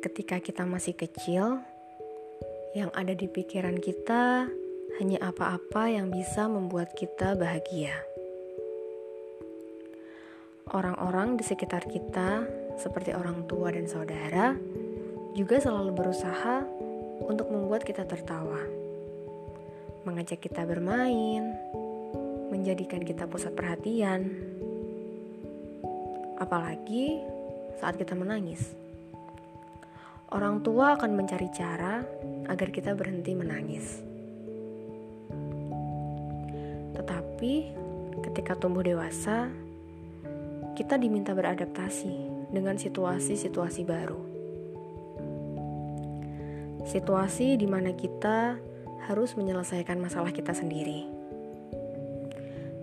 ketika kita masih kecil, yang ada di pikiran kita hanya apa-apa yang bisa membuat kita bahagia. Orang-orang di sekitar kita, seperti orang tua dan saudara, juga selalu berusaha untuk membuat kita tertawa, mengajak kita bermain, menjadikan kita pusat perhatian, apalagi saat kita menangis. Orang tua akan mencari cara agar kita berhenti menangis. Tetapi ketika tumbuh dewasa, kita diminta beradaptasi dengan situasi-situasi baru. Situasi di mana kita harus menyelesaikan masalah kita sendiri.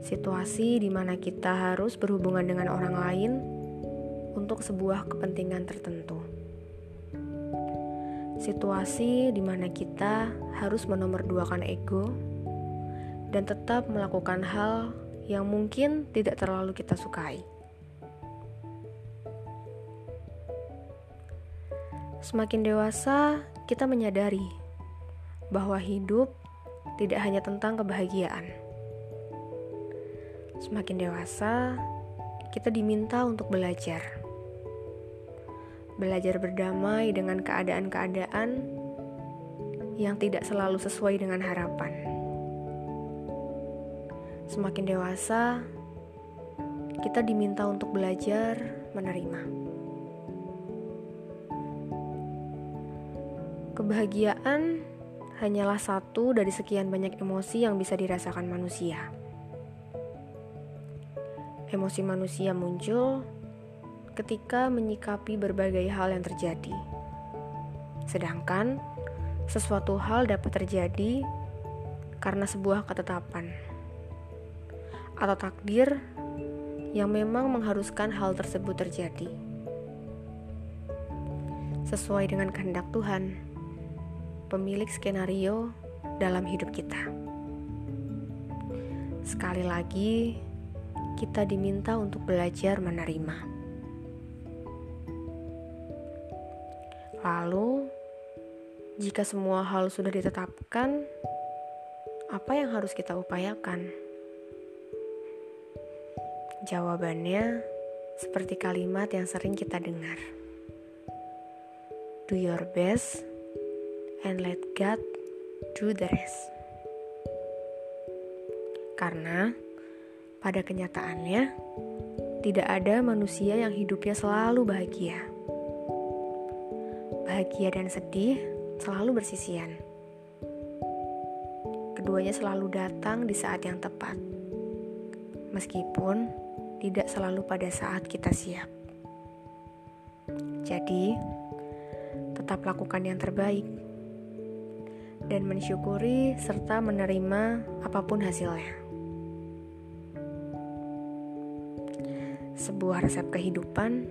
Situasi di mana kita harus berhubungan dengan orang lain untuk sebuah kepentingan tertentu situasi di mana kita harus menomorduakan ego dan tetap melakukan hal yang mungkin tidak terlalu kita sukai. Semakin dewasa, kita menyadari bahwa hidup tidak hanya tentang kebahagiaan. Semakin dewasa, kita diminta untuk belajar belajar berdamai dengan keadaan-keadaan yang tidak selalu sesuai dengan harapan. Semakin dewasa, kita diminta untuk belajar menerima. Kebahagiaan hanyalah satu dari sekian banyak emosi yang bisa dirasakan manusia. Emosi manusia muncul ketika menyikapi berbagai hal yang terjadi. Sedangkan sesuatu hal dapat terjadi karena sebuah ketetapan atau takdir yang memang mengharuskan hal tersebut terjadi. Sesuai dengan kehendak Tuhan, pemilik skenario dalam hidup kita. Sekali lagi, kita diminta untuk belajar menerima. Lalu, jika semua hal sudah ditetapkan, apa yang harus kita upayakan? Jawabannya seperti kalimat yang sering kita dengar. Do your best and let God do the rest. Karena pada kenyataannya tidak ada manusia yang hidupnya selalu bahagia bahagia dan sedih selalu bersisian. Keduanya selalu datang di saat yang tepat, meskipun tidak selalu pada saat kita siap. Jadi, tetap lakukan yang terbaik dan mensyukuri serta menerima apa pun hasilnya. Sebuah resep kehidupan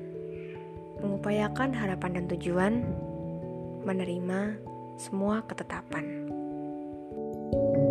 mengupayakan harapan dan tujuan, menerima semua ketetapan. thank you